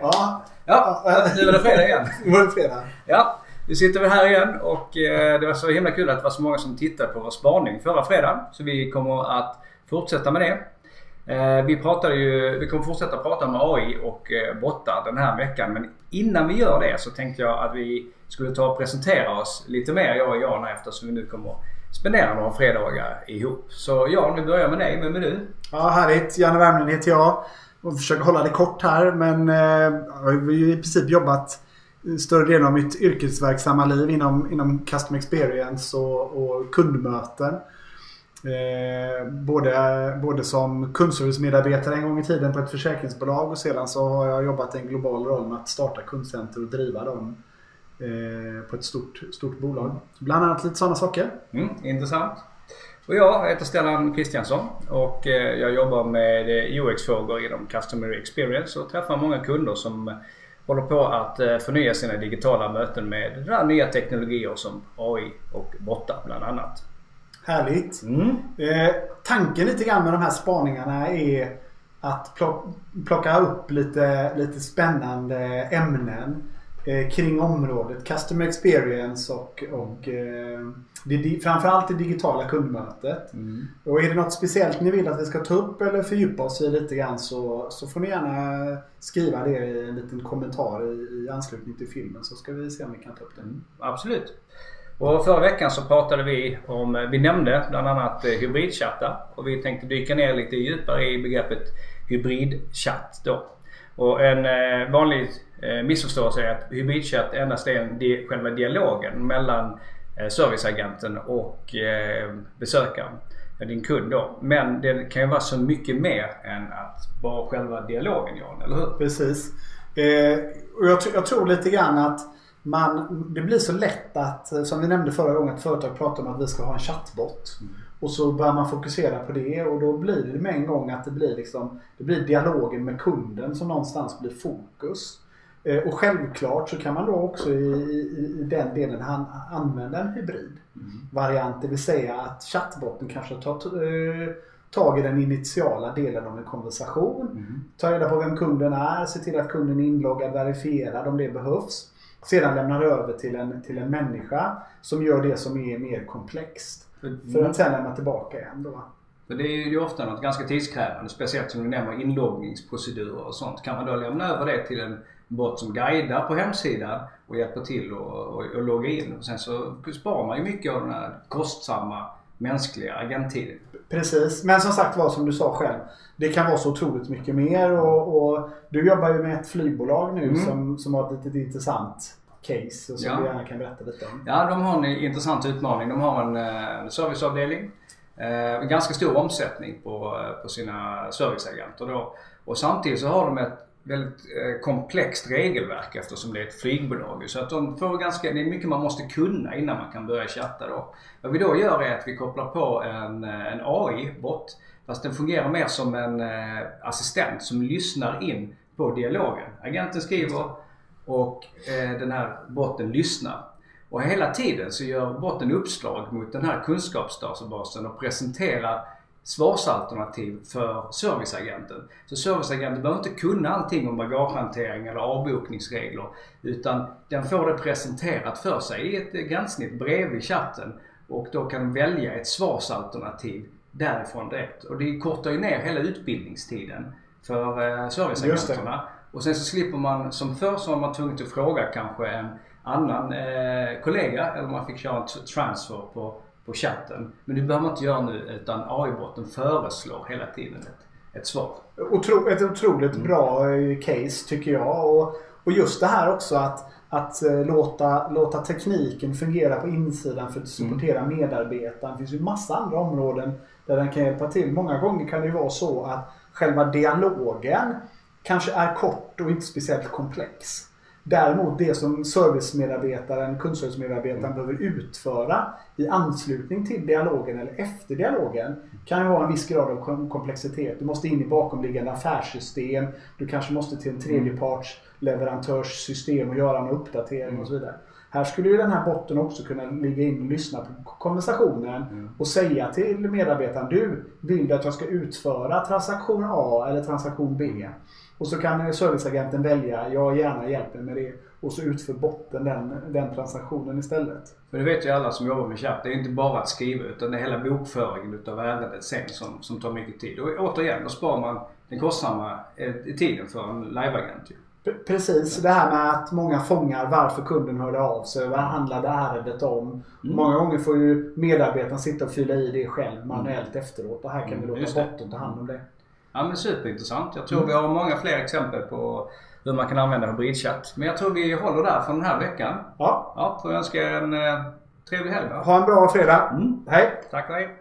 Ja, Ja, nu är det fredag igen. nu var det fredag. Ja, nu sitter vi här igen och eh, det var så himla kul att det var så många som tittade på vår spaning förra fredagen. Så vi kommer att fortsätta med det. Eh, Vi, pratade ju, vi kommer fortsätta prata om AI och eh, bottar den här veckan. Men innan vi gör det så tänkte jag att vi skulle ta och presentera oss lite mer jag och Jan eftersom vi nu kommer spendera några fredagar ihop. Så Jan, vi börjar med dig. Vem är du? Ja, härligt. Janne Wärmlund heter jag. Och försöker hålla det kort här men eh, jag har ju i princip jobbat större delen av mitt yrkesverksamma liv inom, inom Custom Experience och, och kundmöten. Eh, både, både som kundservice-medarbetare en gång i tiden på ett försäkringsbolag och sedan så har jag jobbat i en global roll med att starta kundcenter och driva dem eh, på ett stort, stort bolag. Bland annat lite sådana saker. Mm, intressant. Och jag heter Stellan Kristiansson och eh, jag jobbar med eh, UX-frågor inom Customer Experience och träffar många kunder som håller på att eh, förnya sina digitala möten med nya teknologier som AI och bottar bland annat. Härligt. Mm. Eh, tanken lite grann med de här spaningarna är att plock, plocka upp lite, lite spännande ämnen eh, kring området Customer Experience och, och eh, det, framförallt det digitala kundmötet. Mm. Och är det något speciellt ni vill att vi ska ta upp eller fördjupa oss i lite grann så, så får ni gärna skriva det i en liten kommentar i, i anslutning till filmen så ska vi se om vi kan ta upp den. Absolut. Och förra veckan så pratade vi om, vi nämnde bland annat eh, hybridchattar och vi tänkte dyka ner lite djupare i begreppet hybridchatt då. Och en eh, vanlig eh, missförståelse är att hybridchatt endast är en di- själva dialogen mellan eh, serviceagenten och eh, besökaren, din kund då. Men det kan ju vara så mycket mer än att bara själva dialogen Jan, eller hur? Precis. Eh, och jag, jag tror lite grann att man, det blir så lätt att, som vi nämnde förra gången, att företag pratar om att vi ska ha en chattbot. Och så börjar man fokusera på det och då blir det med en gång att det blir, liksom, det blir dialogen med kunden som någonstans blir fokus. Eh, och självklart så kan man då också i, i, i den delen han, använda en hybrid variant. Det vill säga att chattbotten kanske tar eh, tag i den initiala delen av en konversation. Ta reda på vem kunden är, se till att kunden är inloggad, verifierad om det behövs. Sedan lämnar över till en, till en människa som gör det som är mer komplext. För att sen lämna tillbaka igen då. För det är ju ofta något ganska tidskrävande, speciellt som du nämner inloggningsprocedurer och sånt. Kan man då lämna över det till en bot som guidar på hemsidan och hjälper till och, och, och logga in. Och sen så sparar man ju mycket av den här kostsamma mänskliga agenttiden. Precis, men som sagt var som du sa själv. Det kan vara så otroligt mycket mer och, och du jobbar ju med ett flygbolag nu Mm. som, som har ett litet intressant case och som Ja. du gärna kan berätta lite om. Ja, de har en intressant utmaning. De har en eh, serviceavdelning. Eh, en ganska stor omsättning på, eh, på sina serviceagenter då. Och samtidigt så har de ett väldigt eh, komplext regelverk eftersom det är ett flygbolag. Så att de får ganska, det är mycket man måste kunna innan man kan börja chatta då. Vad vi då gör är att vi kopplar på en, eh, en AI-bot. Fast den fungerar mer som en eh, assistent som lyssnar in på dialogen. Agenten skriver och den här botten lyssnar. Och hela tiden så gör botten uppslag mot den här kunskapsdatabasen och presenterar svarsalternativ för serviceagenten. Så serviceagenten behöver inte kunna allting om bagagehantering eller avbokningsregler. Utan den får det presenterat för sig i ett gränssnitt bredvid chatten. Och då kan välja ett svarsalternativ därifrån direkt. Och det kortar ju ner hela utbildningstiden för eh, serviceagenterna. Och sen så slipper man, som förr så var man tvungen att fråga kanske en annan eh, kollega eller man fick köra en transfer på, på chatten. Men det behöver man inte göra nu utan AI-botten föreslår hela tiden ett, ett svar. Otro, ett otroligt bra eh, case tycker jag. Och, och just det här också att, att eh, låta, låta tekniken fungera på insidan för att supportera medarbetaren. Det finns ju massa andra områden där den kan hjälpa till. Många gånger kan det ju vara så att själva dialogen kanske är kort och inte speciellt komplex. Däremot det som servicemedarbetaren, kundservicemedarbetaren behöver utföra i anslutning till dialogen eller efter dialogen kan ju vara en viss grad av kom- komplexitet. Du måste in i bakomliggande affärssystem. Du kanske måste till en tredjeparts leverantörssystem och göra en uppdatering och så vidare. Här skulle ju den här botten också kunna ligga in och lyssna på konversationen Mm. och säga till medarbetaren du, vill du att jag ska utföra transaktion A eller transaktion B? Och så kan serviceagenten välja, jag gärna hjälper med det. Och så utför botten den, den transaktionen istället. För det vet ju alla som jobbar med chatt. Det är inte bara att skriva utan det är hela bokföringen utav ärendet sen som, som tar mycket tid. Och återigen, då sparar man den kostsamma eh, tiden för en liveagent. ju. Precis, det här med att många fångar varför kunden hörde av sig. Vad handlade ärendet om? Mm. Många gånger får ju medarbetaren sitta och fylla i det själv manuellt efteråt. Och här kan vi Mm, låta botten ta hand om det. Ja men superintressant. Jag tror vi har många fler exempel på hur man kan använda hybridchatt. Men jag tror vi håller där för den här veckan. Ja, Ja, får jag önska er en eh, trevlig helg. va? ha en bra fredag. Mm. Hej! Tack och hej.